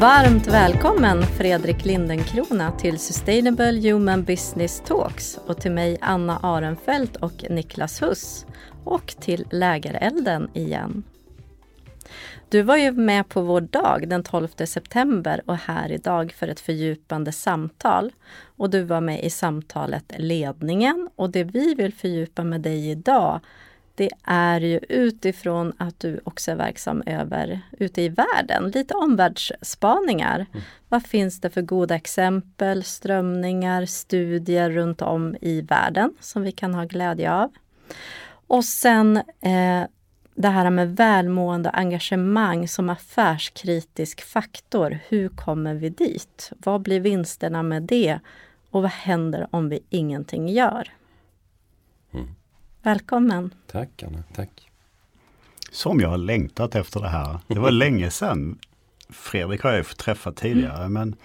Varmt välkommen Fredrik Lindenkrona till Sustainable Human Business Talks och till mig Anna Arenfelt och Niklas Huss och till Lägerelden igen. Du var ju med på vår dag den 12 september och här idag för ett fördjupande samtal. Och du var med i samtalet Ledningen och det vi vill fördjupa med dig idag det är ju utifrån att du också är verksam över ute i världen, lite omvärldsspaningar. Mm. Vad finns det för goda exempel, strömningar, studier runt om i världen som vi kan ha glädje av? Och sen eh, det här med välmående och engagemang som affärskritisk faktor. Hur kommer vi dit? Vad blir vinsterna med det? Och vad händer om vi ingenting gör? Mm. Välkommen! Tack Anna, tack! Som jag har längtat efter det här. Det var länge sedan. Fredrik har jag fått träffa tidigare mm. men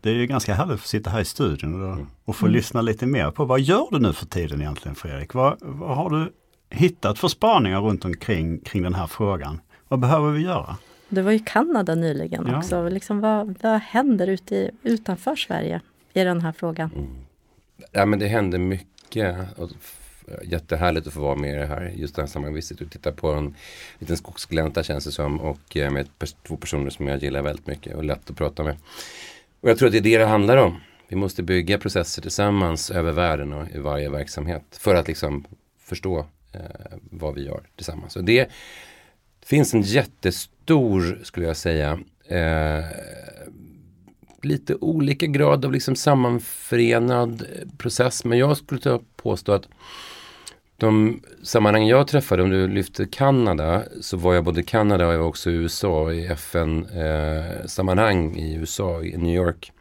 det är ju ganska härligt att sitta här i studion och, mm. och få mm. lyssna lite mer på vad gör du nu för tiden egentligen Fredrik? Vad, vad har du hittat för spaningar runt omkring kring den här frågan? Vad behöver vi göra? Du var i Kanada nyligen ja. också. Liksom vad, vad händer ute i, utanför Sverige i den här frågan? Mm. Ja men det händer mycket. Jättehärligt att få vara med i det här, just det här sammanvistet och titta på en liten skogsglänta känns det som och eh, med två personer som jag gillar väldigt mycket och lätt att prata med. Och jag tror att det är det det handlar om. Vi måste bygga processer tillsammans över världen och i varje verksamhet för att liksom förstå eh, vad vi gör tillsammans. Och det finns en jättestor, skulle jag säga, eh, lite olika grad av liksom sammanförenad eh, process. Men jag skulle påstå att de sammanhang jag träffade, om du lyfter Kanada, så var jag både i Kanada och jag var också i USA i FN-sammanhang eh, i USA, i New York.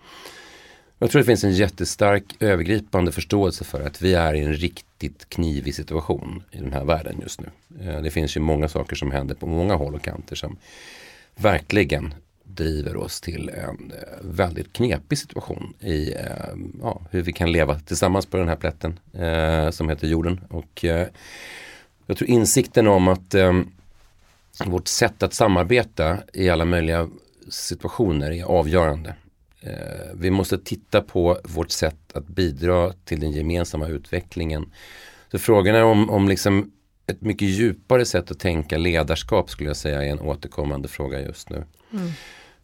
Jag tror det finns en jättestark övergripande förståelse för att vi är i en riktigt knivig situation i den här världen just nu. Eh, det finns ju många saker som händer på många håll och kanter som verkligen driver oss till en eh, väldigt knepig situation i eh, ja, hur vi kan leva tillsammans på den här plätten eh, som heter jorden. Och eh, jag tror insikten om att eh, vårt sätt att samarbeta i alla möjliga situationer är avgörande. Eh, vi måste titta på vårt sätt att bidra till den gemensamma utvecklingen. Så frågan är om, om liksom ett mycket djupare sätt att tänka ledarskap skulle jag säga är en återkommande fråga just nu. Mm.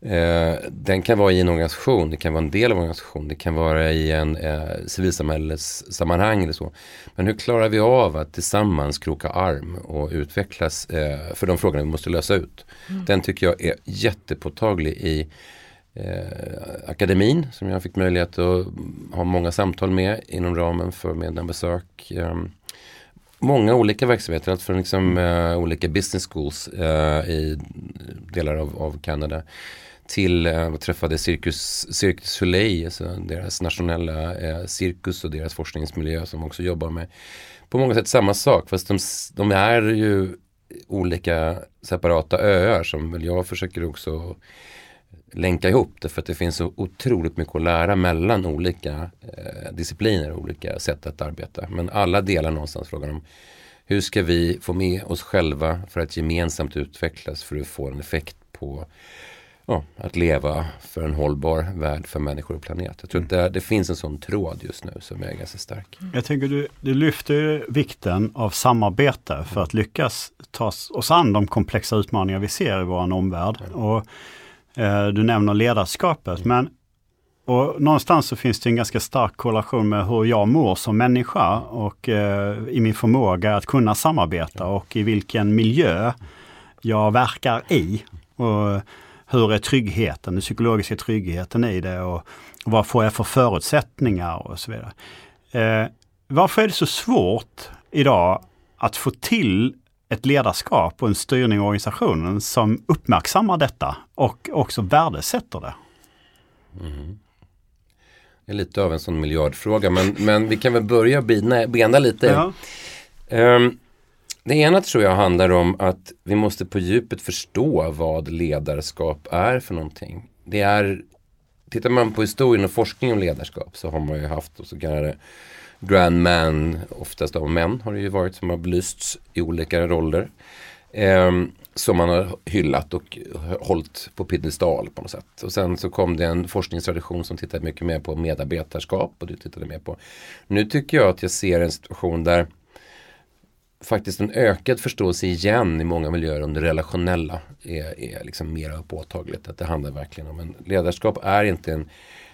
Eh, den kan vara i en organisation, det kan vara en del av en organisation, det kan vara i en eh, civilsamhällessammanhang eller så. Men hur klarar vi av att tillsammans kroka arm och utvecklas eh, för de frågorna vi måste lösa ut. Mm. Den tycker jag är jättepåtaglig i eh, akademin som jag fick möjlighet att ha många samtal med inom ramen för medlembesök. Eh, många olika verksamheter, allt från liksom, uh, olika business schools uh, i delar av, av Kanada till uh, träffade Circus, Circus Soleil, alltså deras nationella eh, cirkus och deras forskningsmiljö som också jobbar med på många sätt samma sak fast de, de är ju olika separata öar som väl jag försöker också länka ihop det för att det finns så otroligt mycket att lära mellan olika eh, discipliner och olika sätt att arbeta. Men alla delar någonstans frågan om hur ska vi få med oss själva för att gemensamt utvecklas för att få en effekt på ja, att leva för en hållbar värld för människor och planet. Jag tror att det, det finns en sån tråd just nu som är ganska stark. Jag tänker du, du lyfter vikten av samarbete för att lyckas ta oss an de komplexa utmaningar vi ser i vår omvärld. Och Eh, du nämner ledarskapet, men och någonstans så finns det en ganska stark korrelation med hur jag mår som människa och eh, i min förmåga att kunna samarbeta och i vilken miljö jag verkar i. Och hur är tryggheten, den psykologiska tryggheten i det och, vad får jag för förutsättningar och så vidare. Eh, varför är det så svårt idag att få till ett ledarskap och en styrning i organisationen som uppmärksammar detta och också värdesätter det. Mm. Det är lite av en sån miljardfråga men, men vi kan väl börja bena, bena lite. Ja. Um, det ena tror jag handlar om att vi måste på djupet förstå vad ledarskap är för någonting. Det är, tittar man på historien och forskning om ledarskap så har man ju haft så kallade grand man, oftast av män har det ju varit som har belysts i olika roller. Eh, som man har hyllat och hållit på piedestal på något sätt. Och sen så kom det en forskningstradition som tittade mycket mer på medarbetarskap och du tittade mer på. Nu tycker jag att jag ser en situation där faktiskt en ökad förståelse igen i många miljöer om det relationella är, är liksom mer påtagligt. Att det handlar verkligen om en ledarskap är inte en,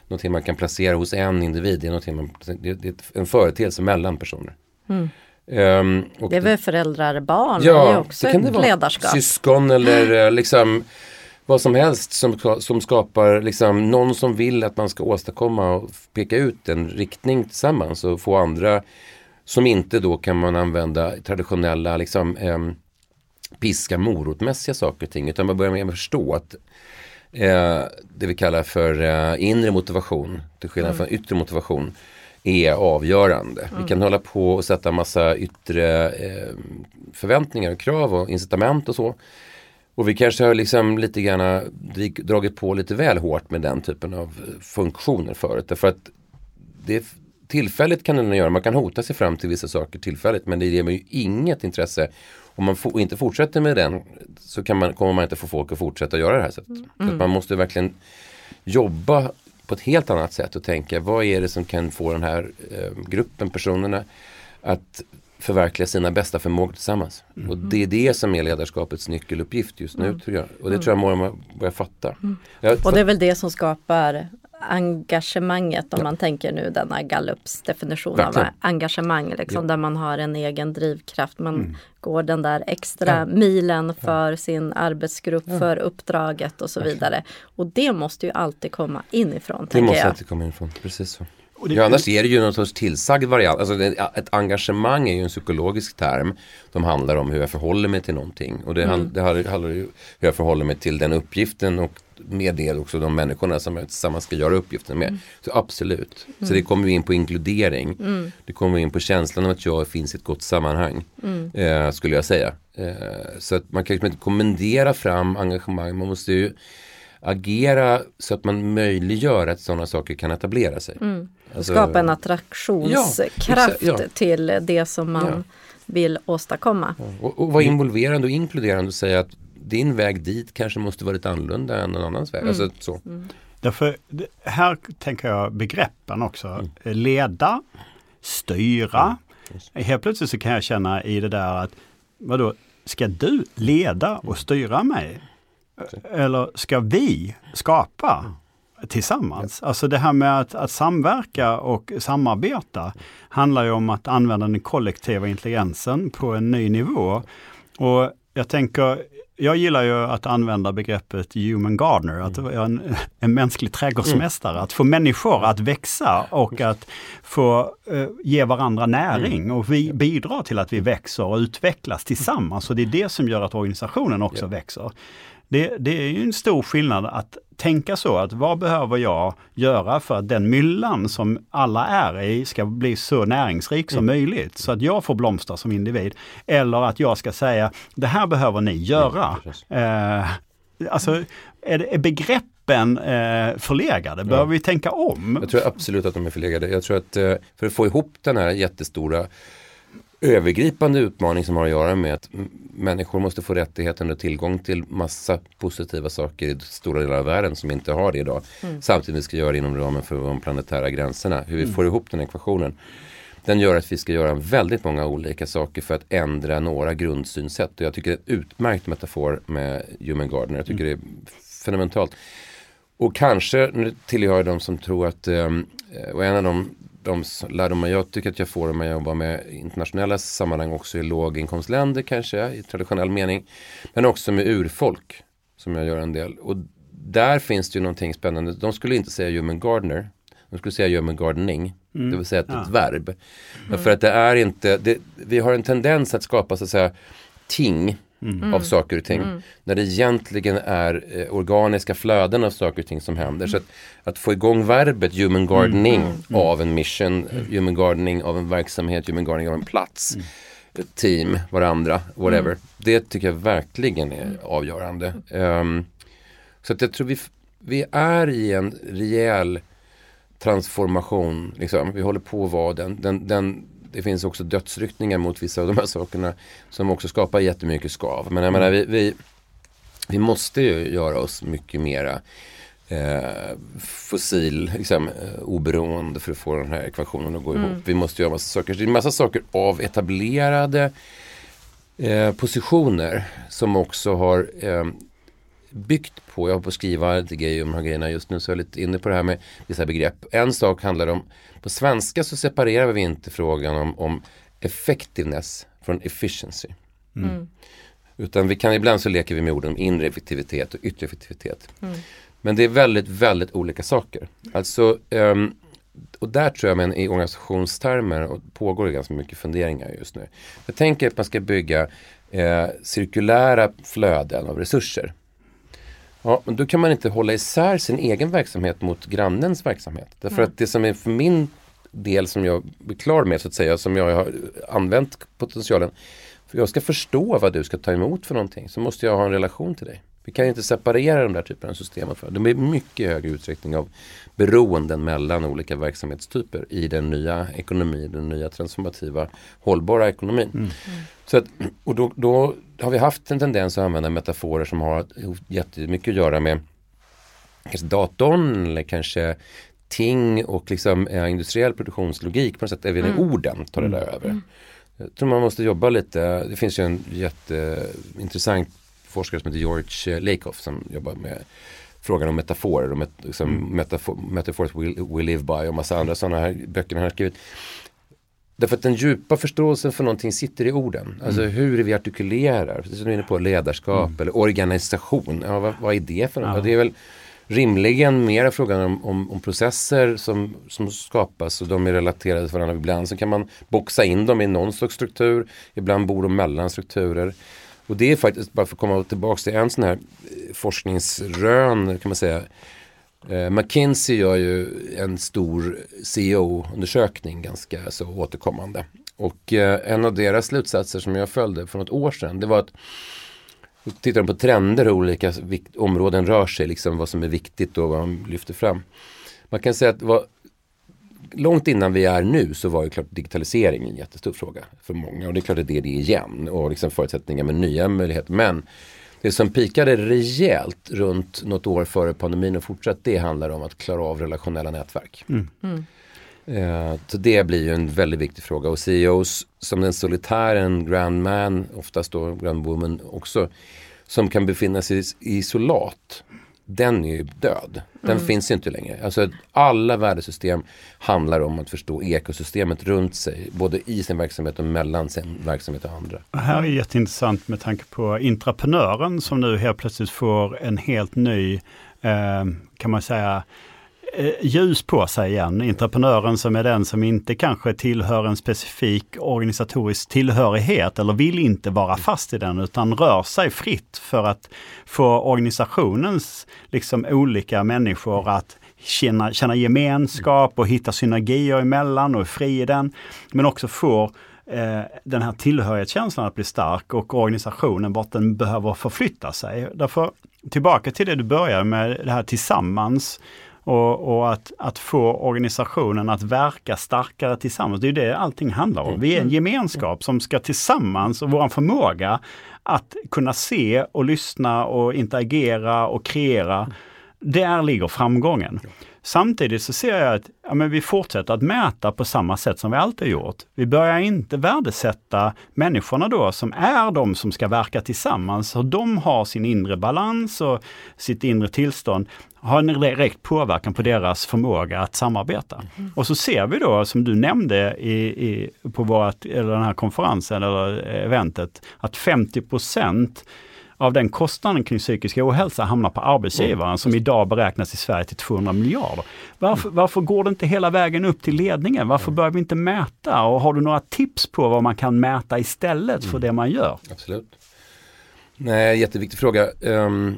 någonting man kan placera hos en individ. Det är, man, det är en företeelse mellan personer. Mm. Um, det är väl föräldrar, barn, ja, det är också det kan ett det ledarskap. Syskon eller eh, liksom vad som helst som, som skapar liksom någon som vill att man ska åstadkomma och peka ut en riktning tillsammans och få andra som inte då kan man använda traditionella liksom eh, piska morotmässiga saker och ting utan man börjar med att förstå att eh, det vi kallar för eh, inre motivation till skillnad mm. från yttre motivation är avgörande. Mm. Vi kan hålla på och sätta massa yttre eh, förväntningar och krav och incitament och så. Och vi kanske har liksom lite grann dragit på lite väl hårt med den typen av funktioner förut. Därför att det, tillfälligt kan den göra, man kan hota sig fram till vissa saker tillfälligt men det ger mig ju inget intresse. Om man inte fortsätter med den så kan man, kommer man inte få folk att fortsätta göra det här sättet. Mm. Så man måste verkligen jobba på ett helt annat sätt och tänka vad är det som kan få den här eh, gruppen personerna att förverkliga sina bästa förmågor tillsammans. Mm. Och det är det som är ledarskapets nyckeluppgift just nu mm. tror jag. Och det tror jag många börjar fatta. Mm. och det är väl det som skapar engagemanget om ja. man tänker nu denna Gallups definition Verkligen. av engagemang. Liksom, ja. Där man har en egen drivkraft. Man mm. går den där extra ja. milen för sin arbetsgrupp, för uppdraget och så vidare. Och det måste ju alltid komma inifrån. Det måste jag. alltid komma inifrån, precis så. Det, ja, annars är det ju någon sorts tillsagd variant. Alltså, ett engagemang är ju en psykologisk term. som handlar om hur jag förhåller mig till någonting. Och det, mm. det handlar ju om hur jag förhåller mig till den uppgiften och med det också de människorna som jag tillsammans ska göra uppgiften med. Mm. Så absolut. Mm. Så det kommer vi in på inkludering. Mm. Det kommer in på känslan av att jag finns i ett gott sammanhang. Mm. Eh, skulle jag säga. Eh, så att man kan liksom inte kommendera fram engagemang. Man måste ju agera så att man möjliggör att sådana saker kan etablera sig. Mm. Alltså, Skapa en attraktionskraft ja, ja. till det som man ja. vill åstadkomma. Och, och vara involverande och inkluderande och säga att din väg dit kanske måste vara lite annorlunda än någon annans väg. Mm. Alltså, så. Mm. Därför, här tänker jag begreppen också. Mm. Leda, styra. Mm. Helt plötsligt så kan jag känna i det där att vadå, ska du leda och styra mig? Eller ska vi skapa tillsammans? Alltså det här med att, att samverka och samarbeta handlar ju om att använda den kollektiva intelligensen på en ny nivå. Och jag tänker, jag gillar ju att använda begreppet human gardener, att vara en, en mänsklig trädgårdsmästare, mm. att få människor att växa och att få uh, ge varandra näring mm. och vi bidrar till att vi växer och utvecklas tillsammans. Och det är det som gör att organisationen också växer. Det, det är ju en stor skillnad att tänka så att vad behöver jag göra för att den myllan som alla är i ska bli så näringsrik som mm. möjligt så att jag får blomstra som individ. Eller att jag ska säga det här behöver ni göra. Mm, eh, alltså är, är begreppen eh, förlegade? Behöver vi tänka om? Jag tror absolut att de är förlegade. Jag tror att eh, för att få ihop den här jättestora övergripande utmaning som har att göra med att människor måste få rättigheten och tillgång till massa positiva saker i stora delar av världen som inte har det idag. Mm. Samtidigt vi ska göra det inom ramen för de planetära gränserna. Hur vi mm. får ihop den ekvationen. Den gör att vi ska göra väldigt många olika saker för att ändra några grundsynsätt. Och jag tycker det är en utmärkt metafor med Human Gardener. Jag tycker mm. det är fundamentalt. Och kanske, nu tillhör jag de som tror att, um, och en av de de lärdomar jag tycker att jag får när jag jobbar med internationella sammanhang också i låginkomstländer kanske i traditionell mening. Men också med urfolk som jag gör en del. Och där finns det ju någonting spännande. De skulle inte säga human gardener. De skulle säga human gardening. Mm. Det vill säga ett, ja. ett verb. Mm. För att det är inte, det, vi har en tendens att skapa så att säga ting mm. av saker och ting. Mm. När det egentligen är eh, organiska flöden av saker och ting som händer. Så att, att få igång verbet human gardening mm. Mm. av en mission, human gardening av en verksamhet, human gardening av en plats team, varandra, whatever. Mm. Det tycker jag verkligen är avgörande. Um, så att jag tror vi, vi är i en rejäl transformation. Liksom. Vi håller på att vara den, den, den det finns också dödsryckningar mot vissa av de här sakerna som också skapar jättemycket skav. Men jag menar, vi, vi, vi måste ju göra oss mycket mera eh, fossil, liksom, eh, oberoende för att få den här ekvationen att gå ihop. Vi måste göra massa saker. Det är massa saker av etablerade eh, positioner som också har eh, byggt på, jag har på att skriva lite grejer om de här grejerna just nu så jag är lite inne på det här med vissa begrepp. En sak handlar om, på svenska så separerar vi inte frågan om, om effectiveness från efficiency. Mm. Utan vi kan ibland så leker vi med orden om inre effektivitet och yttre effektivitet. Men det är väldigt, väldigt olika saker. Alltså, ehm, och där tror jag, men i organisationstermer och pågår det ganska mycket funderingar just nu. Jag tänker att man ska bygga eh, cirkulära flöden av resurser. Ja, men då kan man inte hålla isär sin egen verksamhet mot grannens verksamhet. Därför att det som är för min del som jag blir klar med så att säga, som jag har använt potentialen. För jag ska förstå vad du ska ta emot för någonting så måste jag ha en relation till dig. Vi kan ju inte separera de där typerna av systemen. För. De är mycket högre utsträckning av beroenden mellan olika verksamhetstyper i den nya ekonomin, den nya transformativa hållbara ekonomin. Så att, och då, då har vi haft en tendens att använda metaforer som har jättemycket att göra med kanske datorn eller kanske ting och liksom eh, industriell produktionslogik på något sätt, även i orden tar det där över. Jag tror man måste jobba lite, det finns ju en jätteintressant forskare som heter George Lakoff som jobbar med frågan om metaforer och met, liksom metafor, metaphors we, we live by och massa andra sådana här böcker han har skrivit. Därför att den djupa förståelsen för någonting sitter i orden. Alltså hur vi artikulerar, precis som du är inne på, ledarskap eller organisation. Ja, vad, vad är det för något? Ja. Det är väl rimligen mera frågan om, om, om processer som, som skapas och de är relaterade till varandra. Ibland så kan man boxa in dem i någon slags struktur, ibland bor de mellan strukturer. Och det är faktiskt, bara för att komma tillbaka till en sån här eh, forskningsrön kan man säga. Eh, McKinsey gör ju en stor CEO-undersökning ganska så återkommande. Och eh, en av deras slutsatser som jag följde för något år sedan det var att tittar de på trender och olika områden rör sig, liksom vad som är viktigt och vad de lyfter fram. Man kan säga att vad, långt innan vi är nu så var ju klart digitalisering en jättestor fråga för många och det är klart att det är det igen och liksom förutsättningar med nya möjligheter. Men det som pikade rejält runt något år före pandemin och fortsatt det handlar om att klara av relationella nätverk. Eh, så det blir ju en väldigt viktig fråga och CEOs som den solitären grand man, oftast då grand woman också, som kan befinna sig i isolat. Den är ju död. Den finns ju inte längre. Alltså alla värdesystem handlar om att förstå ekosystemet runt sig. Både i sin verksamhet och mellan sin verksamhet och andra. Det här är jätteintressant med tanke på intraprenören som nu helt plötsligt får en helt ny, eh, kan man säga, Eh, ljus på sig igen. Entreprenören som är den som inte kanske tillhör en specifik organisatorisk tillhörighet eller vill inte vara fast i den utan rör sig fritt för att få organisationens liksom olika människor att känna, känna gemenskap och hitta synergier emellan och är fri i den. Men också få eh, den här tillhörighetskänslan att bli stark och organisationen vart den behöver förflytta sig. Därför tillbaka till det du började med, det här tillsammans och, och att, att få organisationen att verka starkare tillsammans. Det är det allting handlar om. Vi är en gemenskap som ska tillsammans och vår förmåga att kunna se och lyssna och interagera och kreera. Där ligger framgången. Samtidigt så ser jag att ja, men vi fortsätter att mäta på samma sätt som vi alltid gjort. Vi börjar inte värdesätta människorna då som är de som ska verka tillsammans. Hur de har sin inre balans och sitt inre tillstånd har en direkt påverkan på deras förmåga att samarbeta. Och så ser vi då, som du nämnde i, i, på vårt, eller den här konferensen eller eventet, att 50% av den kostnaden kring psykisk ohälsa hamnar på arbetsgivaren som idag beräknas i Sverige till 200 miljarder. Varför, varför går det inte hela vägen upp till ledningen? Varför börjar vi inte mäta? Och har du några tips på vad man kan mäta istället för det man gör? Absolut. Nej, jätteviktig fråga. Ehm,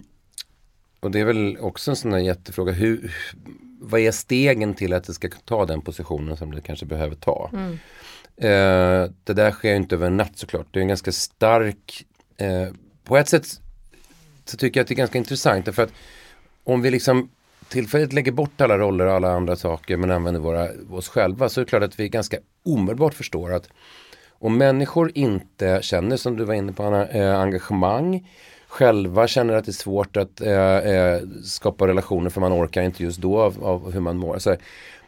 och det är väl också en sån där jättefråga. Hur, vad är stegen till att det ska ta den positionen som det kanske behöver ta? Eh, det där sker inte över en natt såklart. Det är en ganska stark eh, på ett sätt så tycker jag att det är ganska intressant därför att om vi liksom tillfälligt lägger bort alla roller och alla andra saker men använder våra, oss själva så är det klart att vi ganska omedelbart förstår att om människor inte känner, som du var inne på, Anna, eh, engagemang, själva känner att det är svårt att eh, eh, skapa relationer för man orkar inte just då av, av hur man mår. Så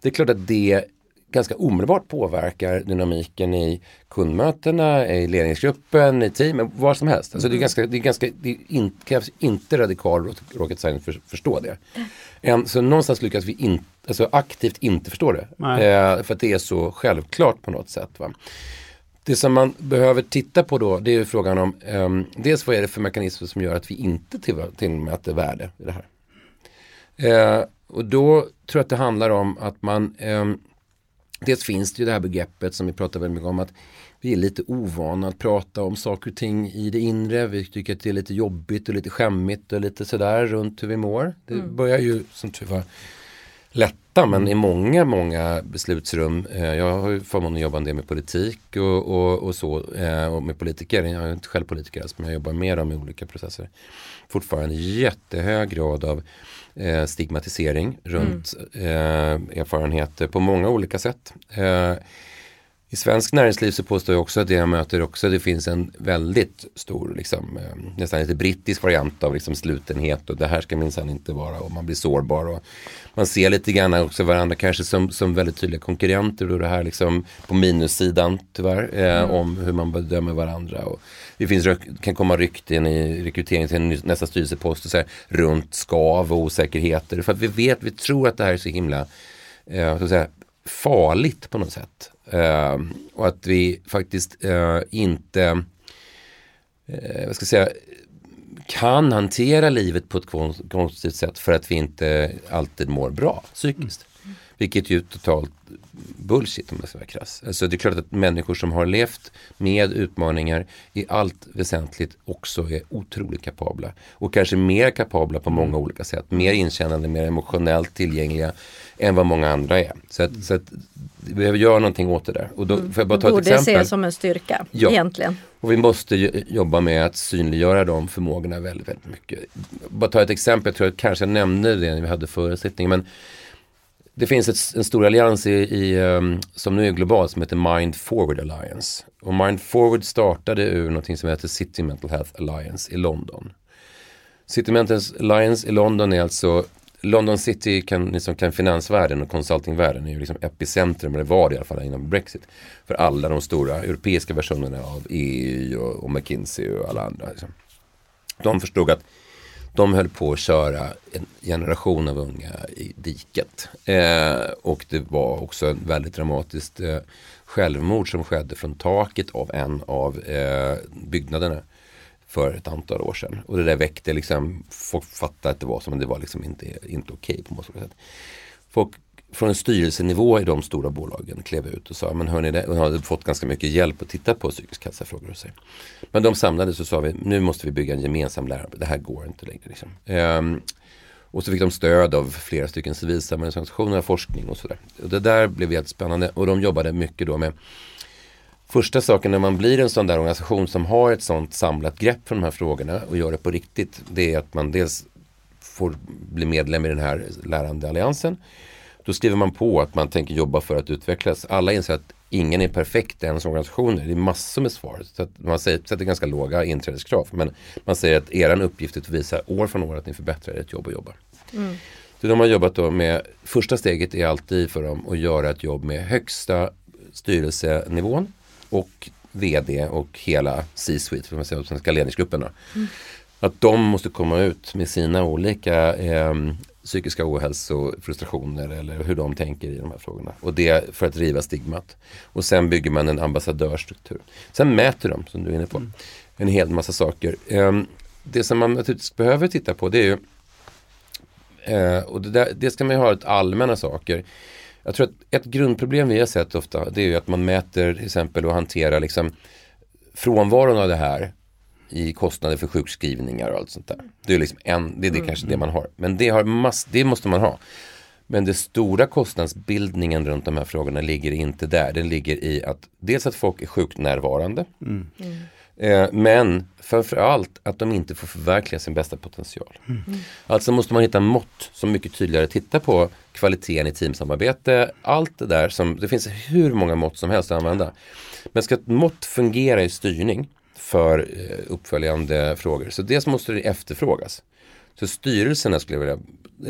det är klart att det ganska omedelbart påverkar dynamiken i kundmötena, i ledningsgruppen, i teamen, vad som helst. Alltså det är ganska, det är ganska, det in, krävs inte radikal rocket science för att förstå det. En, så någonstans lyckas vi in, alltså aktivt inte förstå det. Eh, för att det är så självklart på något sätt. Va? Det som man behöver titta på då det är frågan om um, dels vad är det för mekanismer som gör att vi inte tillmäter värde i det här. Uh, och då tror jag att det handlar om att man um, Dels finns det ju det här begreppet som vi pratar väldigt mycket om att vi är lite ovana att prata om saker och ting i det inre. Vi tycker att det är lite jobbigt och lite skämmigt och lite sådär runt hur vi mår. Det mm. börjar ju som tur var lätta men i många, många beslutsrum. Eh, jag har ju förmånen att jobba en del med politik och, och, och så eh, och med politiker. Jag är inte själv politiker alls men jag jobbar med dem i olika processer. Fortfarande jättehög grad av eh, stigmatisering runt mm. erfarenheter på många olika sätt. I svensk näringsliv så påstår jag också att det jag möter också det finns en väldigt stor, liksom, eh, nästan lite brittisk variant av liksom, slutenhet och det här ska minsann inte vara och man blir sårbar. Och man ser lite grann också varandra kanske som, som väldigt tydliga konkurrenter och det här liksom på minussidan tyvärr eh, mm. om hur man bedömer varandra. Och det finns, kan komma rykten i rekrytering till nästa styrelsepost och så här, runt skav och osäkerheter. För att vi vet, vi tror att det här är så himla eh, så att säga, farligt på något sätt. Eh, och att vi faktiskt eh, inte eh, vad ska jag säga, kan hantera livet på ett konstigt sätt för att vi inte alltid mår bra psykiskt. Mm. Vilket ju totalt bullshit om jag ska vara krass. Alltså det är klart att människor som har levt med utmaningar i allt väsentligt också är otroligt kapabla. Och kanske mer kapabla på många olika sätt. Mer inkännande, mer emotionellt tillgängliga än vad många andra är. Så att, så att vi behöver göra någonting åt det där. Och då mm. får jag bara ta Borde ett exempel. ses som en styrka ja. egentligen. Och vi måste jobba med att synliggöra de förmågorna väldigt, väldigt mycket. Bara ta ett exempel, jag tror att kanske jag nämnde det när vi hade förutsättningen. Men det finns ett, en stor allians i, i ehm, som nu är global som heter Mind Forward Alliance. Och Mind Forward startade ur någonting som heter City Mental Health Alliance i London. City Mental Health Alliance i London är alltså London City kan, liksom, kan finansvärlden och consultingvärlden är ju liksom epicentrum, eller var det i alla fall inom Brexit. För alla de stora europeiska versionerna av EU och, och McKinsey och alla andra. Liksom. De förstod att de höll på att köra en generation av unga i diket. Eh, och det var också ett väldigt dramatiskt eh, självmord som skedde från taket av en av eh, byggnaderna för ett antal år sedan. Och det där väckte liksom, folk fattade att det var så men det var liksom inte, inte okej okay på något sätt. Folk från en styrelsenivå i de stora bolagen klev ut och sa, men hörni, det, har hade fått ganska mycket hjälp att titta på psykisk hälsa-frågor. Och sig. Men de samlades och sa, vi, nu måste vi bygga en gemensam lärare, det här går inte längre. Liksom. Ehm, och så fick de stöd av flera stycken civilsamhällesorganisationer, forskning och sådär. Och det där blev helt spännande och de jobbade mycket då med Första saken när man blir en sån där organisation som har ett sånt samlat grepp för de här frågorna och gör det på riktigt. Det är att man dels får bli medlem i den här lärande alliansen. Då skriver man på att man tänker jobba för att utvecklas. Alla inser att ingen är perfekt i ens organisationer. Det är massor med svar. Så att man säger, sätter ganska låga inträdeskrav. Men man säger att er uppgift är att visa år från år att ni förbättrar ert jobb och jobbar. Mm. Så de har jobbat då med, första steget är alltid för dem att göra ett jobb med högsta styrelsenivån och VD och hela C-suite, för man säga, svenska ledningsgruppen. Mm. Att de måste komma ut med sina olika eh, psykiska ohälsofrustrationer eller hur de tänker i de här frågorna. Och det för att riva stigmat. Och sen bygger man en ambassadörstruktur. Sen mäter de, som du är inne på, mm. en hel massa saker. Eh, det som man naturligtvis behöver titta på det är ju eh, och det, där, det ska man ju ha ett allmänna saker. Jag tror att ett grundproblem vi har sett ofta det är ju att man mäter till exempel och hanterar liksom frånvaron av det här i kostnader för sjukskrivningar och allt sånt där. Det är liksom en, det är det mm. kanske det man har. Men det, har mass, det måste man ha. Men den stora kostnadsbildningen runt de här frågorna ligger inte där. Den ligger i att dels att folk är sjukt närvarande. Mm. Eh, men framförallt att de inte får förverkliga sin bästa potential. Mm. Alltså måste man hitta mått som mycket tydligare tittar på kvaliteten i teamsamarbete. Allt det där som, det finns hur många mått som helst att använda. Men ska ett mått fungera i styrning för eh, uppföljande frågor så dels måste det efterfrågas. Så styrelserna skulle jag vilja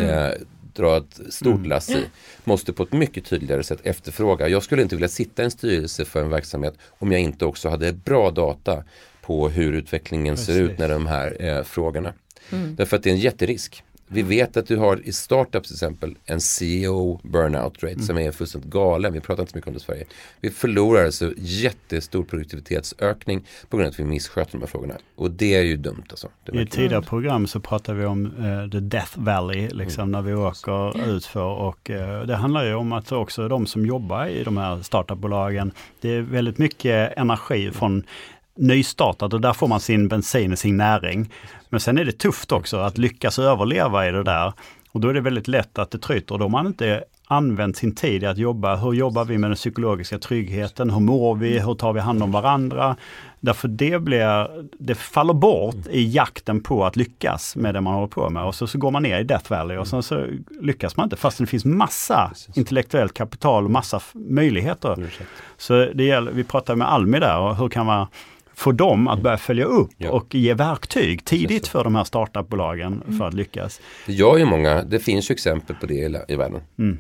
eh, mm dra ett stort mm. lass i, måste på ett mycket tydligare sätt efterfråga. Jag skulle inte vilja sitta i en styrelse för en verksamhet om jag inte också hade bra data på hur utvecklingen Precis. ser ut när de här eh, frågorna. Mm. Därför att det är en jätterisk. Vi vet att du har i startups till exempel en CEO burnout rate mm. som är fullständigt galen. Vi pratar inte så mycket om det i Sverige. Vi förlorar alltså jättestor produktivitetsökning på grund av att vi missköter de här frågorna. Och det är ju dumt alltså. I ett tidigare program så pratar vi om uh, the death valley, liksom mm. när vi åker ut för och uh, det handlar ju om att också de som jobbar i de här startupbolagen, det är väldigt mycket energi från nystartat och där får man sin bensin och sin näring. Men sen är det tufft också att lyckas överleva i det där. Och då är det väldigt lätt att det tryter. Då har man inte använt sin tid i att jobba. Hur jobbar vi med den psykologiska tryggheten? Hur mår vi? Hur tar vi hand om varandra? Därför det blir, det faller bort i jakten på att lyckas med det man håller på med. Och så, så går man ner i Death Valley och sen så lyckas man inte fast det finns massa intellektuellt kapital och massa möjligheter. Så det gäller, vi pratade med Almi där och hur kan man få dem att börja följa upp ja. och ge verktyg tidigt för de här startupbolagen mm. för att lyckas. Det gör ju många, det finns ju exempel på det i, i världen. Mm.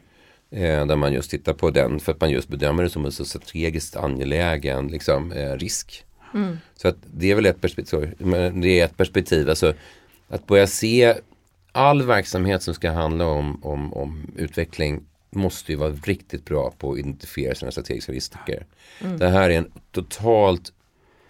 Eh, där man just tittar på den för att man just bedömer det som en så strategiskt angelägen liksom, eh, risk. Mm. Så att det är väl ett perspektiv, men det är ett perspektiv, alltså att börja se all verksamhet som ska handla om, om, om utveckling måste ju vara riktigt bra på att identifiera sina strategiska risker. Mm. Det här är en totalt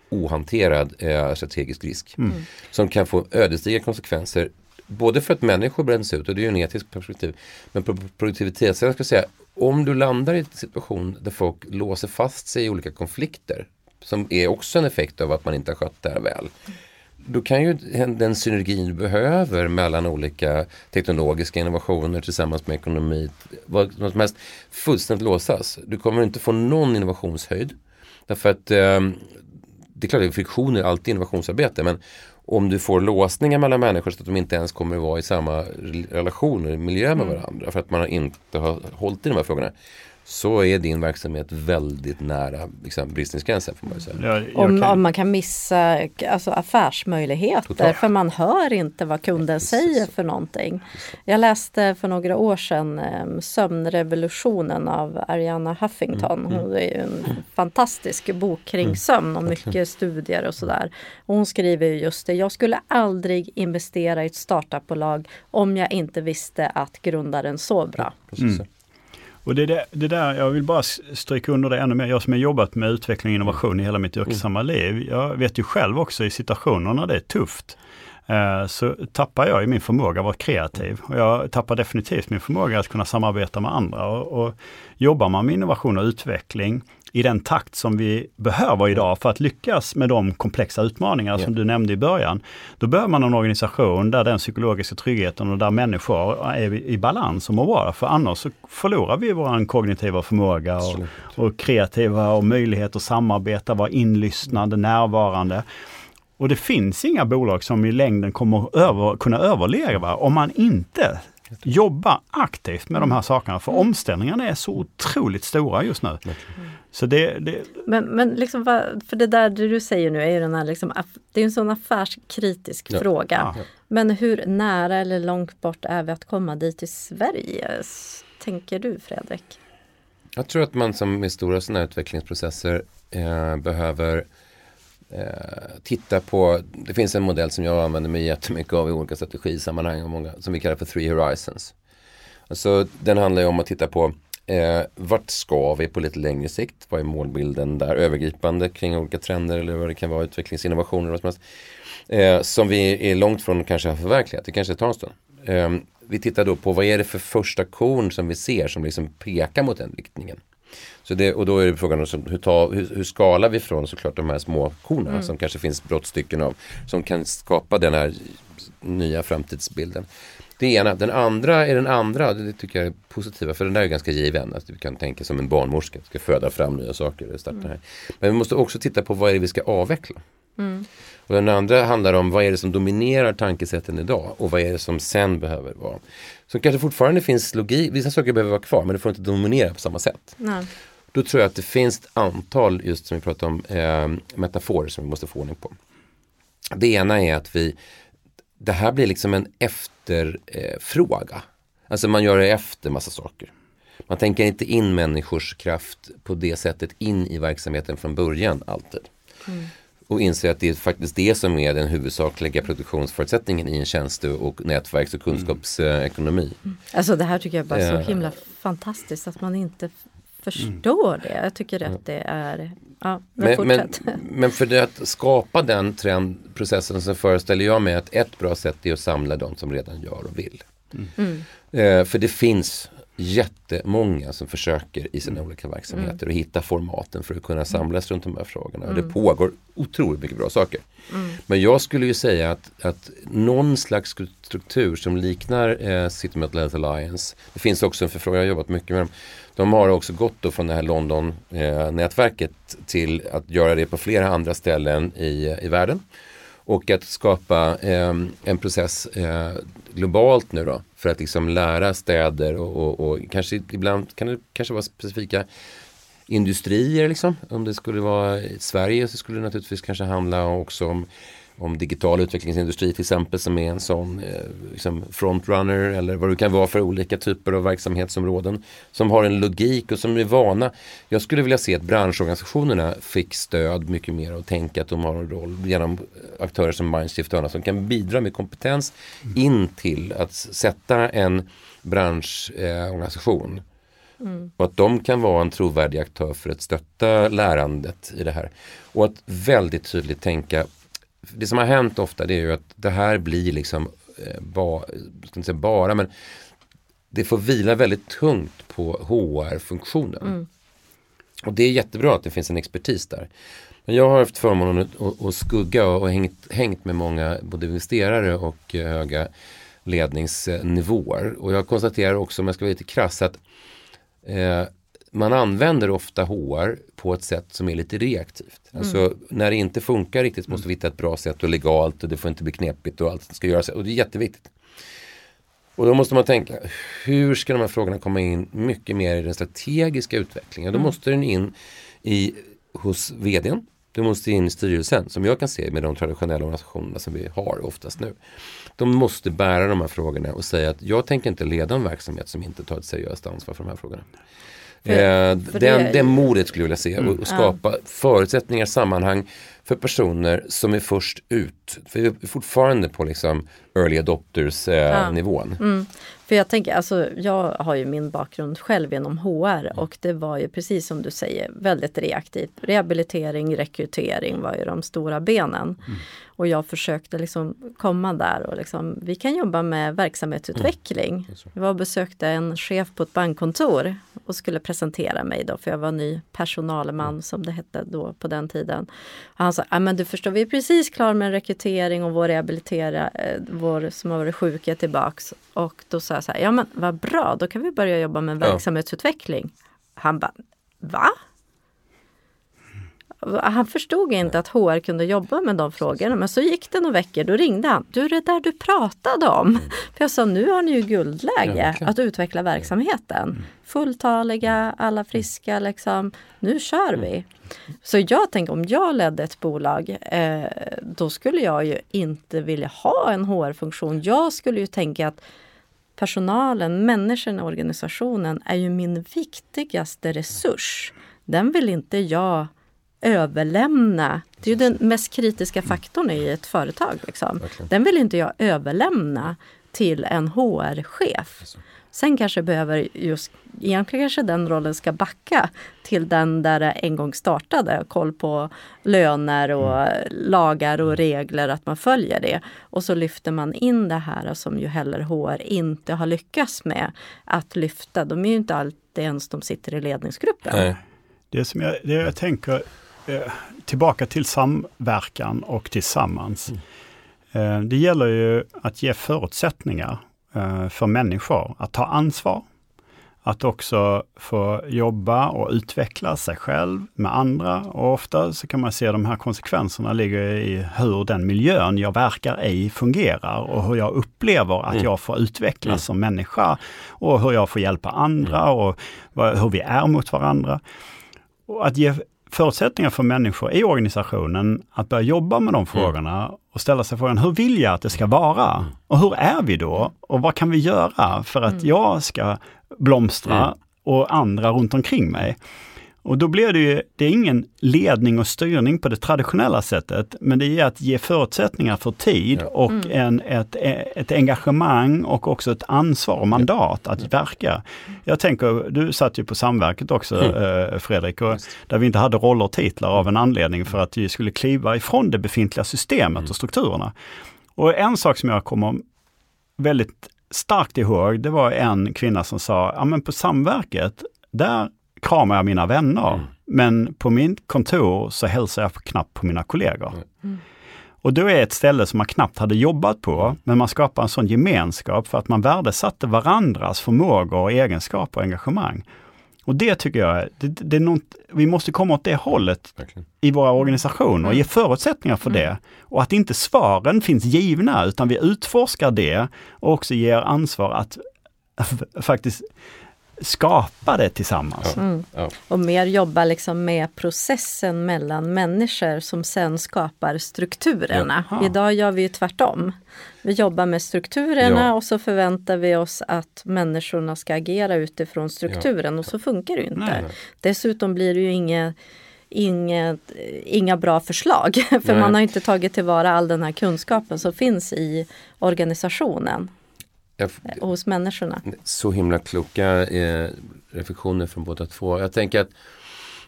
ohanterad eh, strategisk risk. Mm. Som kan få ödesdigra konsekvenser. Både för att människor bränns ut och det är ju en etisk perspektiv. Men på produktivitetssidan ska jag säga, om du landar i en situation där folk låser fast sig i olika konflikter. Som är också en effekt av att man inte har skött det här väl. Då kan ju den synergin du behöver mellan olika teknologiska innovationer tillsammans med ekonomi, vad som helst, fullständigt låsas. Du kommer inte få någon innovationshöjd. Därför att eh, det är klart att friktion är alltid innovationsarbete men om du får låsningar mellan människor så att de inte ens kommer att vara i samma relation och miljö med mm. varandra för att man inte har hållit i de här frågorna så är din verksamhet väldigt nära liksom, bristningsgränsen. Får man säga. Om, om, man kan missa alltså, affärsmöjligheter Total. för man hör inte vad kunden säger för någonting. Jag läste för några år sedan um, Sömnrevolutionen av Ariana Huffington. Mm. Hon mm. är ju en fantastisk bok kring mm. sömn och mycket studier och sådär. hon skriver just det, jag skulle aldrig investera i ett startupbolag om jag inte visste att grundaren sov bra. Mm. Och det, det, det, där, jag vill bara stryka under det ännu mer. Jag som har jobbat med utveckling och innovation i hela mitt yrkessamma mm. liv. Jag vet ju själv också i situationer när det är tufft. Eh, så tappar jag i min förmåga att vara kreativ. Och jag tappar definitivt min förmåga att kunna samarbeta med andra. Och, och jobbar man med innovation och utveckling i den takt som vi behöver idag för att lyckas med de komplexa utmaningar yeah. som du nämnde i början. Då behöver man en organisation där den psykologiska tryggheten och där människor är i balans och mår bra. För annars så förlorar vi vår kognitiva förmåga och, och kreativa och möjlighet att samarbeta, vara inlyssnande, närvarande. Och det finns inga bolag som i längden kommer över, kunna överleva om man inte jobbar aktivt med de här sakerna. För mm. omställningarna är så otroligt stora just nu. Mm. Så det, det... Men, men liksom, för det där du säger nu är ju den här liksom, det är en sån affärskritisk ja. fråga. Ja. Men hur nära eller långt bort är vi att komma dit i Sverige? Tänker du Fredrik? Jag tror att man som med stora sådana utvecklingsprocesser eh, behöver eh, titta på, det finns en modell som jag använder mig jättemycket av i olika strategisammanhang och många, som vi kallar för Three Horizons. Alltså, den handlar ju om att titta på eh, vart ska vi på lite längre sikt? Vad är målbilden där övergripande kring olika trender eller vad det kan vara utvecklingsinnovationer och som Eh, som vi är långt från kanske har förverkligat, det kanske tar en stund. Eh, vi tittar då på vad är det för första korn som vi ser som liksom pekar mot den riktningen. Så det, och då är det frågan om hur, ta, hur, hur skalar vi från såklart de här små korna mm. som kanske finns brottstycken av. Som kan skapa den här nya framtidsbilden. Det ena. Den andra är den andra, det tycker jag är positiva för den där är ganska given. Att vi kan tänka som en barnmorska, ska föda fram nya saker. Starta mm. här. Men vi måste också titta på vad är det vi ska avveckla. Mm. Och den andra handlar om vad är det som dominerar tankesätten idag och vad är det som sen behöver vara. Så kanske fortfarande finns logik, vissa saker behöver vara kvar men det får inte dominera på samma sätt. Nej. Då tror jag att det finns ett antal, just som vi pratade om, eh, metaforer som vi måste få ordning på. Det ena är att vi, det här blir liksom en efterfråga. Eh, alltså man gör det efter massa saker. Man tänker inte in människors kraft på det sättet in i verksamheten från början alltid. Mm. Och inser att det är faktiskt det som är den huvudsakliga produktionsförutsättningen i en tjänste och nätverks och kunskapsekonomi. Alltså det här tycker jag bara är Eh. så himla fantastiskt att man inte f- förstår det. Jag tycker att det är, ja, men, Men, men, för att skapa den trendprocessen så föreställer jag mig att ett bra sätt är att samla de som redan gör och vill. Mm. Eh, för det finns jättemånga som försöker i sina olika verksamheter och hitta formaten för att kunna samlas runt de här frågorna. Och det pågår otroligt mycket bra saker. Men jag skulle ju säga att, att någon slags struktur som liknar eh, City Mental Health Alliance. Det finns också en förfrågan, jag har jobbat mycket med dem. De har också gått då från det här London-nätverket till att göra det på flera andra ställen i, i världen. Och att skapa eh, en process eh, globalt nu då för att liksom lära städer och, och, och kanske ibland kan det kanske vara specifika industrier liksom. Om det skulle vara i Sverige så skulle det naturligtvis kanske handla också om, om digital utvecklingsindustri till exempel som är en sån eh, liksom frontrunner eller vad det kan vara för olika typer av verksamhetsområden som har en logik och som är vana. Jag skulle vilja se att branschorganisationerna fick stöd mycket mer och tänka att de har en roll genom aktörer som Mindshift och andra som kan bidra med kompetens in till att sätta en branschorganisation och att de kan vara en trovärdig aktör för att stötta lärandet i det här. Och att väldigt tydligt tänka, det som har hänt ofta det är ju att det här blir liksom, eh, ba, ska inte säga bara, men det får vila väldigt tungt på HR-funktionen. Och det är jättebra att det finns en expertis där. Men jag har haft förmånen att, skugga och, och hängt, hängt med många både investerare och eh, höga ledningsnivåer. Och jag konstaterar också, om jag ska vara lite krass, att eh, man använder ofta HR på ett sätt som är lite reaktivt. Alltså när det inte funkar riktigt måste vi hitta ett bra sätt och legalt och det får inte bli knepigt och allt ska göras. Och det är jätteviktigt. Och då måste man tänka, hur ska de här frågorna komma in mycket mer i den strategiska utvecklingen? Då måste den in i, hos vdn. Det måste in i styrelsen, som jag kan se med de traditionella organisationerna som vi har oftast nu. De måste bära de här frågorna och säga att jag tänker inte leda en verksamhet som inte tar ett seriöst ansvar för de här frågorna. För- eh, för den, det- det modet skulle jag vilja se och, och skapa förutsättningar, sammanhang för personer som är först ut. För vi är fortfarande på liksom early adopters eh, Ja. nivån. Mm. För jag tänker, alltså jag har ju min bakgrund själv inom HR och det var ju precis som du säger väldigt reaktivt. Rehabilitering, rekrytering var ju de stora benen. Och jag försökte liksom komma där och liksom, vi kan jobba med verksamhetsutveckling. Jag var och besökte en chef på ett bankkontor och skulle presentera mig då, för jag var ny personalman som det hette då på den tiden. Och han sa, ah, men du förstår, vi är precis klara med rekrytering och vår rehabilitera, eh, vår som har varit sjuk är tillbaks. Och då sa jag så här, ja men vad bra, då kan vi börja jobba med Ja. verksamhetsutveckling. Han bara, va? Han förstod inte att HR kunde jobba med de frågorna. Men så gick det några veckor, då ringde han. Du, det där du pratade om. För jag sa, nu har ni ju guldläge att utveckla verksamheten. Fulltaliga, alla friska liksom. Nu kör vi. Så jag tänker om jag ledde ett bolag, eh, då skulle jag ju inte vilja ha en HR-funktion. Jag skulle ju tänka att personalen, människorna i organisationen är ju min viktigaste resurs. Den vill inte jag överlämna. Det är ju den mest kritiska faktorn i ett företag. Liksom. Den vill inte jag överlämna till en HR-chef. Sen kanske behöver just, egentligen kanske den rollen ska backa till den där det en gång startade. Koll på löner och lagar och regler, att man följer det. Och så lyfter man in det här som ju heller HR inte har lyckats med att lyfta. De är ju inte alltid ens de sitter i ledningsgruppen. Nej. Det som jag, det jag tänker, eh, tillbaka till samverkan och tillsammans. Eh, det gäller ju att ge förutsättningar eh, för människor att ta ansvar, att också få jobba och utveckla sig själv med andra. Och ofta så kan man se de här konsekvenserna ligger i hur den miljön jag verkar i fungerar och hur jag upplever att mm. jag får utvecklas mm. som människa och hur jag får hjälpa andra mm. och hur vi är mot varandra. Och att ge förutsättningar för människor i organisationen att börja jobba med de mm. frågorna och ställa sig frågan, hur vill jag att det ska vara? Mm. Och hur är vi då? Och vad kan vi göra för att mm. jag ska blomstra och andra runt omkring mig? Och då blir det ju, det är ingen ledning och styrning på det traditionella sättet, men det är att ge förutsättningar för tid ja. och mm. en, ett, ett engagemang och också ett ansvar och mandat att ja. verka. Jag tänker, du satt ju på Samverket också mm. Fredrik, och där vi inte hade roller och titlar av en anledning för att vi skulle kliva ifrån det befintliga systemet mm. och strukturerna. Och en sak som jag kommer väldigt starkt ihåg, det var en kvinna som sa, ja men på Samverket, där kramar jag mina vänner. Mm. Men på mitt kontor så hälsar jag knappt på mina kollegor. Mm. Och då är ett ställe som man knappt hade jobbat på, men man skapar en sån gemenskap för att man värdesatte varandras förmågor, och egenskaper och engagemang. Och det tycker jag, det, det är något, vi måste komma åt det hållet Verkligen. i våra organisationer och ge mm. förutsättningar för mm. det. Och att inte svaren finns givna, utan vi utforskar det och också ger ansvar att faktiskt skapa det tillsammans. Mm. Ja. Och mer jobba liksom med processen mellan människor som sen skapar strukturerna. Ja. Idag gör vi ju tvärtom. Vi jobbar med strukturerna ja. och så förväntar vi oss att människorna ska agera utifrån strukturen och så funkar det ju inte. Nej. Dessutom blir det ju inget Inget, inga bra förslag. För Nej. man har inte tagit tillvara all den här kunskapen som finns i organisationen jag, hos människorna. Så himla kloka eh, reflektioner från båda två. Jag tänker att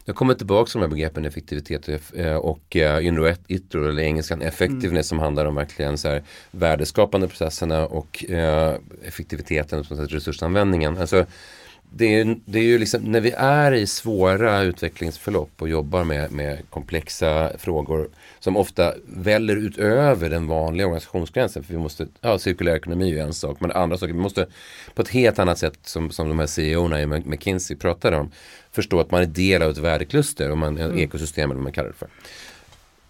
jag kommer tillbaka till de här begreppen effektivitet och, eh, uh, inre yttre eller engelskan effectiveness mm. som handlar om verkligen så här värdeskapande processerna och effektiviteten och resursanvändningen. Alltså, det är, det är ju liksom när vi är i svåra utvecklingsförlopp och jobbar med, med komplexa frågor som ofta väller utöver den vanliga organisationsgränsen. För vi måste, ja, cirkulär ekonomi är en sak, men andra saker, vi måste på ett helt annat sätt som, som de här CEO-erna i McKinsey pratade om, förstå att man är del av ett värdekluster, och man, mm. ekosystem eller vad man kallar det för.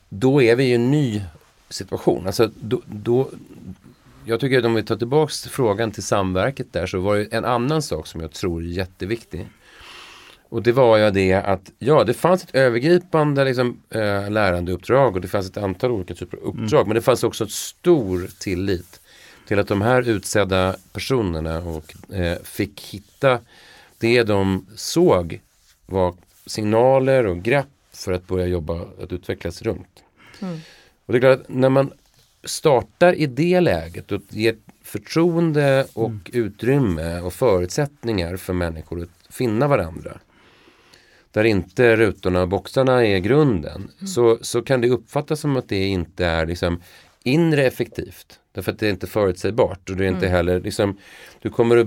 Då är vi i en ny situation. Alltså, då, då, jag tycker att om vi tar tillbaks frågan till samverket där så var det en annan sak som jag tror är jätteviktig. Och det var ju det att ja, det fanns ett övergripande liksom, äh, lärandeuppdrag och det fanns ett antal olika typer av uppdrag. Mm. Men det fanns också ett stor tillit till att de här utsedda personerna och, äh, fick hitta det de såg var signaler och grepp för att börja jobba, att utvecklas runt. Mm. Och det är klart att när man startar i det läget och ger förtroende och mm. utrymme och förutsättningar för människor att finna varandra. Där inte rutorna och boxarna är grunden. Mm. Så, så kan det uppfattas som att det inte är liksom inre effektivt. Därför att det är inte förutsägbart och det är inte mm. heller liksom, du kommer att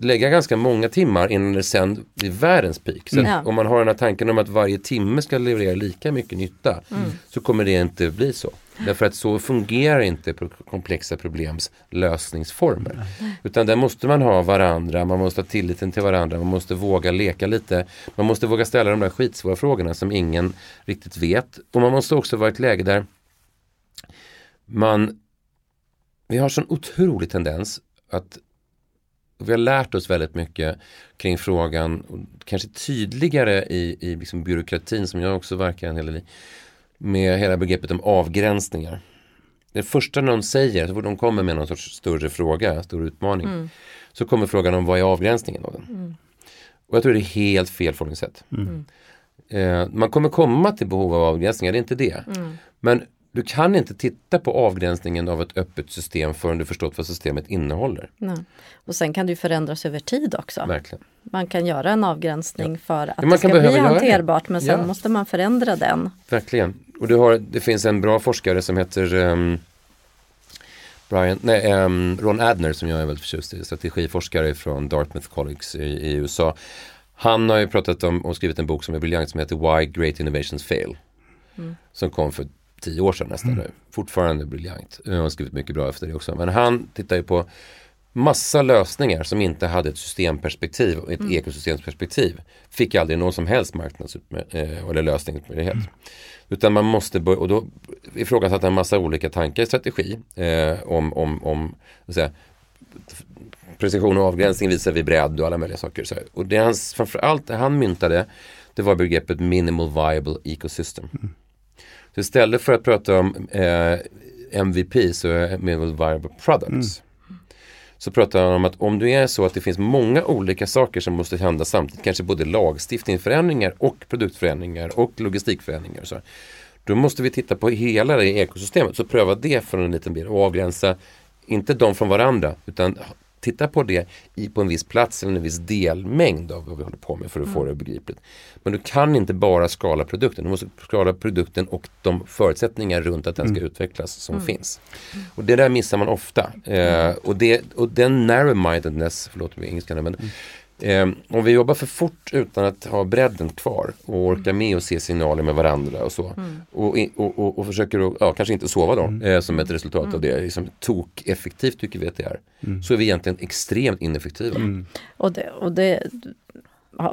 lägga ganska många timmar innan det sen blir världens peak. Så mm. om man har den här tanken om att varje timme ska leverera lika mycket nytta mm. så kommer det inte bli så. Därför att så fungerar inte komplexa problems lösningsformer. Utan där måste man ha varandra, man måste ha tilliten till varandra, man måste våga leka lite. Man måste våga ställa de där skitsvåra frågorna som ingen riktigt vet. Och man måste också vara i ett läge där man vi har sån otrolig tendens att vi har lärt oss väldigt mycket kring frågan, kanske tydligare i, i liksom byråkratin som jag också verkar en hel del i med hela begreppet om avgränsningar. Det första någon säger, så fort de kommer med någon sorts större fråga, stor utmaning, mm. så kommer frågan om vad är avgränsningen av den? Mm. Och jag tror det är helt fel förhållningssätt. Mm. Eh, man kommer komma till behov av avgränsningar, det är inte det. Mm. Men du kan inte titta på avgränsningen av ett öppet system förrän du förstått vad systemet innehåller. Nej. Och sen kan det förändras över tid också. Verkligen. Man kan göra en avgränsning ja. för att ja, det ska bli hanterbart men sen ja. måste man förändra den. Verkligen. Och du har, det finns en bra forskare som heter um, Brian, nej, um, Ron Adner som jag är väldigt förtjust i, strategiforskare från Dartmouth College i, i, USA. Han har ju pratat om och skrivit en bok som är briljant som heter Why Great Innovations Fail. Mm. Som kom för tio år sedan nästan mm. nu. Fortfarande briljant. Jag har skrivit mycket bra efter det också. Men han tittar ju på massa lösningar som inte hade ett systemperspektiv och ett ekosystemsperspektiv fick aldrig någon som helst marknads eh, eller lösningsmöjlighet. Utan man måste börja, och då ifrågasatte en massa olika tankar i strategi eh, om, om, om säga, precision och avgränsning visar vi bredd och alla möjliga saker. Så, och det han, framförallt det han myntade det var begreppet minimal viable ecosystem. Mm. Så istället för att prata om eh, MVP, så är minimal viable products. Mm. Så pratar han om att om det är så att det finns många olika saker som måste hända samtidigt, kanske både lagstiftningsförändringar och produktförändringar och logistikförändringar. Så, då måste vi titta på hela det ekosystemet, så pröva det från en liten bit och avgränsa, inte de från varandra, utan titta på det i, på en viss plats eller en viss delmängd av vad vi håller på med för att mm. få det begripligt. Men du kan inte bara skala produkten, du måste skala produkten och de förutsättningar runt att den ska mm. utvecklas som mm. finns. Och det där missar man ofta. Eh, och, det, och den narrow-mindedness, förlåt mig engelskan, men mm. Eh, om vi jobbar för fort utan att ha bredden kvar och orka med att se signaler med varandra och så. Mm. Och, och, och, och, försöker att, ja, kanske inte sova då mm. eh, som ett resultat mm. av det. Liksom, tok effektivt tycker vi att det är. Mm. Så är vi egentligen extremt ineffektiva. Mm. Och, det, och det,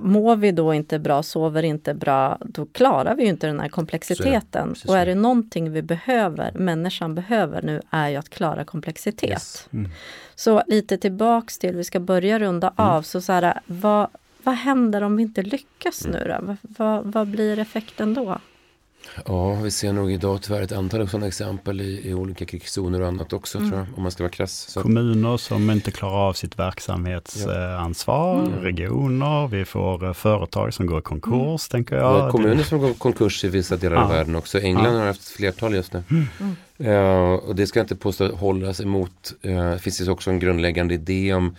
mår vi då inte bra, sover inte bra, då klarar vi inte den här komplexiteten. Så, och är det någonting vi behöver, människan behöver nu, är ju att klara komplexitet. Yes. Mm. Så lite tillbaks till, vi ska börja runda mm. av, så, så här, vad, vad händer om vi inte lyckas mm. nu då? Vad, vad, vad blir effekten då? Ja, vi ser nog idag tyvärr ett antal sådana exempel i, i olika krigszoner och annat också mm. tror jag, om man ska vara krass. Så. Kommuner som inte klarar av sitt verksamhetsansvar, ja. mm. regioner, vi får uh, företag som går i konkurs, mm. tänker jag. Ja, kommuner som går i konkurs i vissa delar ja. av världen också. England ja. har haft ett flertal just nu. Uh, och det ska inte påstå hållas emot. Uh, det finns också en grundläggande idé om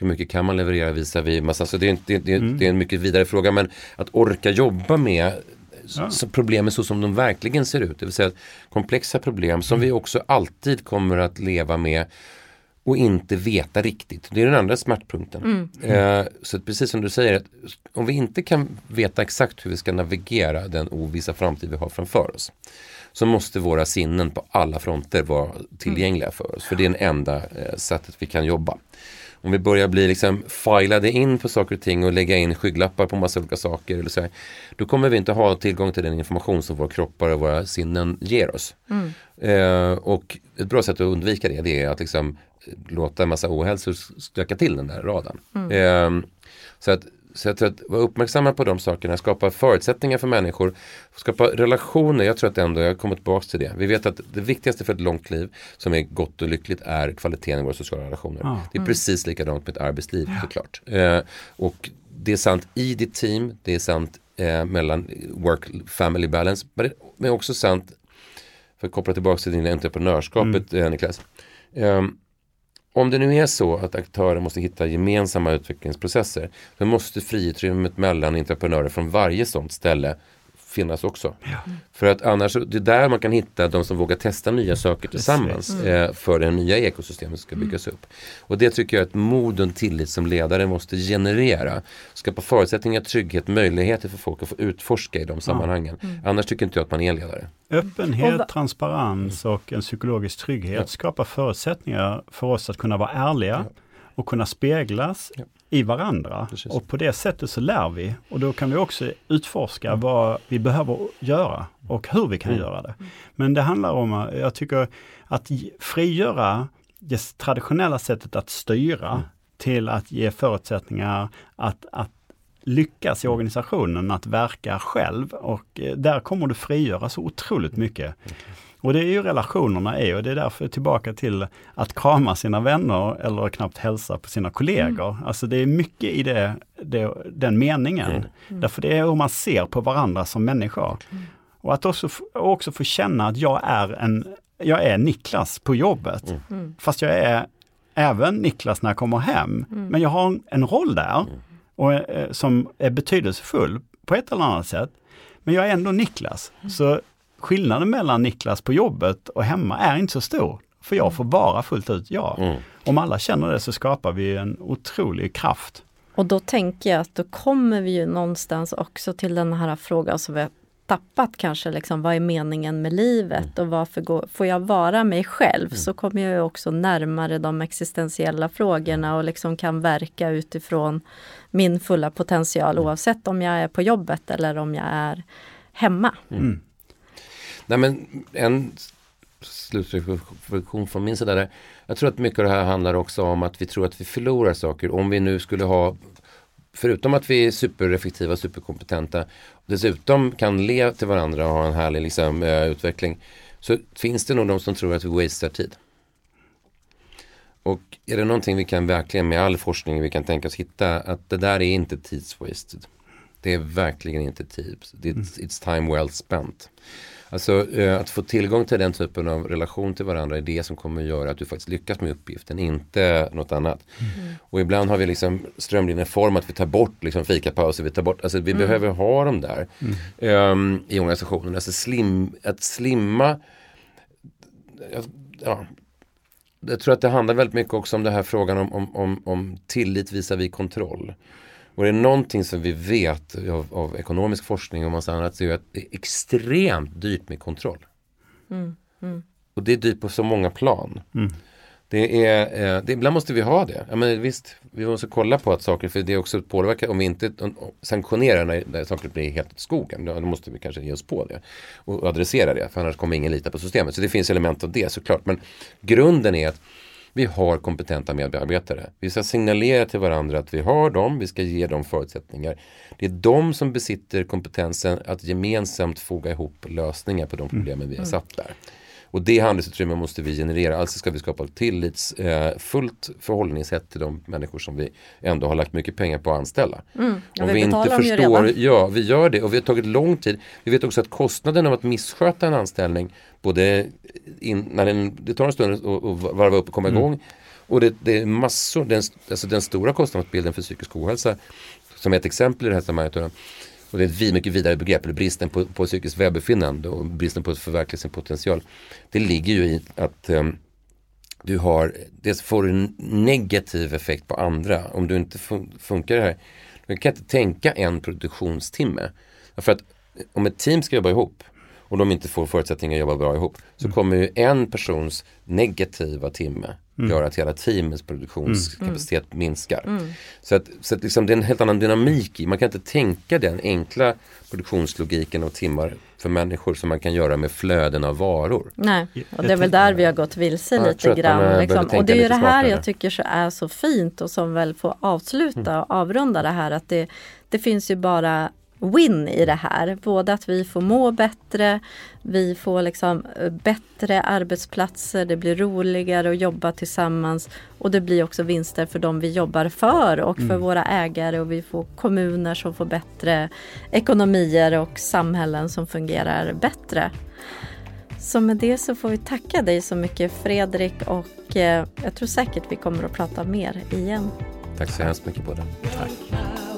hur mycket kan man leverera visar vi massa, så det är, det, det, mm. det är en mycket vidare fråga men att orka jobba med ja. problemen så som de verkligen ser ut. Det vill säga komplexa problem som mm. vi också alltid kommer att leva med och inte veta riktigt. Det är den andra smärtpunkten. Mm. Eh, så precis som du säger, att om vi inte kan veta exakt hur vi ska navigera den ovissa framtid vi har framför oss så måste våra sinnen på alla fronter vara tillgängliga mm. för oss. För det är det enda eh, sättet vi kan jobba om vi börjar bli liksom filade in på saker och ting och lägga in skygglappar på massa olika saker. Eller så här, då kommer vi inte ha tillgång till den information som våra kroppar och våra sinnen ger oss. Mm. Eh, och ett bra sätt att undvika det, det är att liksom låta en massa ohälsor stöka till den där raden. Mm. Eh, så att så jag tror att vara uppmärksamma på de sakerna, skapa förutsättningar för människor, skapa relationer. Jag tror att ändå, jag kommer tillbaka till det. Vi vet att det viktigaste för ett långt liv som är gott och lyckligt är kvaliteten i våra sociala relationer. Ja. Det är mm. precis likadant med ett arbetsliv ja. såklart. Eh, och det är sant i ditt team, det är sant eh, mellan work family balance, men det är också sant, för att koppla tillbaka till din entreprenörskapet mm. eh, Niklas. Um, om det nu är så att aktörer måste hitta gemensamma utvecklingsprocesser, då måste friutrymmet mellan entreprenörer från varje sådant ställe finnas också. Ja. För att annars, det är där man kan hitta de som vågar testa nya saker tillsammans mm. eh, för det nya ekosystemet ska byggas mm. upp. Och det tycker jag att mod och tillit som ledare måste generera. Skapa förutsättningar, trygghet, möjligheter för folk att få utforska i de sammanhangen. Mm. Annars tycker inte jag att man är ledare. Öppenhet, transparens och en psykologisk trygghet ja. skapar förutsättningar för oss att kunna vara ärliga ja. och kunna speglas ja i varandra. Precis. Och på det sättet så lär vi och då kan vi också utforska mm. vad vi behöver göra och hur vi kan mm. göra det. Men det handlar om, jag tycker att frigöra det traditionella sättet att styra mm. till att ge förutsättningar att, att lyckas i mm. organisationen att verka själv och eh, där kommer du frigöra så otroligt mycket. Okay. Och det är ju relationerna är och det är därför tillbaka till att krama sina vänner eller knappt hälsa på sina kollegor. Mm. Alltså det är mycket i det, det den meningen. Mm. mm. Därför det är hur man ser på varandra som människor. Mm. Och att också, också få känna att jag är en, jag är Niklas på jobbet. Mm. mm. Fast jag är även Niklas när jag kommer hem. Men jag har en roll där och, eh, som är betydelsefull på ett eller annat sätt. Men jag är ändå Niklas. Så skillnaden mellan Niklas på jobbet och hemma är inte så stor. För jag får vara fullt ut jag. Mm. Om alla känner det så skapar vi en otrolig kraft. Och då tänker jag att då kommer vi ju någonstans också till den här frågan som vi har tappat kanske liksom, vad är meningen med livet och varför går, får jag vara mig själv mm. så kommer jag också närmare de existentiella frågorna och liksom kan verka utifrån min fulla potential mm. oavsett om jag är på jobbet eller om jag är hemma. Mm. Nej men en slutreflektion från min sida där. Jag tror att mycket av det här handlar också om att vi tror att vi förlorar saker. Om vi nu skulle ha förutom att vi är supereffektiva, superkompetenta, dessutom kan le till varandra och ha en härlig liksom, eh, utveckling, så finns det nog de som tror att vi wastear tid. Och är det någonting vi kan verkligen med all forskning vi kan tänka oss hitta, att det där är inte tidswasted. Det är verkligen inte tid. It's, it's time well spent. Alltså eh, att få tillgång till den typen av relation till varandra är det som kommer att göra att du faktiskt lyckas med uppgiften, inte något annat. Mm. Och ibland har vi liksom strömlinjeform att vi tar bort liksom fikapauser, vi tar bort, alltså vi mm. behöver ha dem där mm. um, i organisationen. Alltså slim, att slimma, ja, jag tror att det handlar väldigt mycket också om den här frågan om, om, om, om tillit visar kontroll. Och det är någonting som vi vet av, av ekonomisk forskning och massa annat så är att det är extremt dyrt med kontroll. Mm, mm. Och det är dyrt på så många plan. Mm. Det är, eh, det, ibland måste vi ha det. Ja, men visst, vi måste kolla på att saker, för det är också påverkar, om vi inte sanktionerar när, när saker blir helt åt skogen, då, då, måste vi kanske ge oss på det och adressera det, för annars kommer ingen lita på systemet. Så det finns element av det såklart, men grunden är att vi har kompetenta medarbetare. Vi ska signalera till varandra att vi har dem, vi ska ge dem förutsättningar. Det är de som besitter kompetensen att gemensamt foga ihop lösningar på de mm. problemen vi har satt där. Och det handelsutrymmet måste vi generera. Alltså ska vi skapa tillitsfullt eh, förhållningssätt till de människor som vi ändå har lagt mycket pengar på att anställa. Mm, Om vi, vi inte förstår, ja vi gör det och vi har tagit lång tid. Vi vet också att kostnaden av att missköta en anställning, både in, när den, det tar en stund att varva upp och komma mm. igång och det, det, är massor, den, alltså den stora kostnadsbilden för psykisk ohälsa som ett exempel i det här sammanhanget och det är ett mycket vidare begrepp, eller bristen på, på psykiskt välbefinnande och bristen på att förverkliga sin potential. Det ligger ju i att um, du har, dels får en negativ effekt på andra. Om du inte fun funkar det här, du kan inte tänka en produktionstimme. För att om ett team ska jobba ihop och de inte får förutsättningar att jobba bra ihop så mm. kommer ju en persons negativa timme mm. göra att hela teamets produktionskapacitet mm. minskar. Mm. Så att, så att liksom det är en helt annan dynamik i, man kan inte tänka den enkla produktionslogiken och timmar för människor som man kan göra med flöden av varor. Nej, och det är väl där vi har gått vilse ja, lite grann. Liksom. Och det är ju det här jag tycker så är så fint och som väl får avsluta och avrunda det här att det, det finns ju bara win i det här. Både att vi får må bättre, vi får liksom eh, bättre arbetsplatser, det blir roligare att jobba tillsammans och det blir också vinster för de vi jobbar för och för mm. våra ägare och vi får kommuner som får bättre ekonomier och samhällen som fungerar bättre. Så med det så får vi tacka dig så mycket Fredrik och eh, jag tror säkert vi kommer att prata mer igen. Tack så hemskt mycket båda. Tack.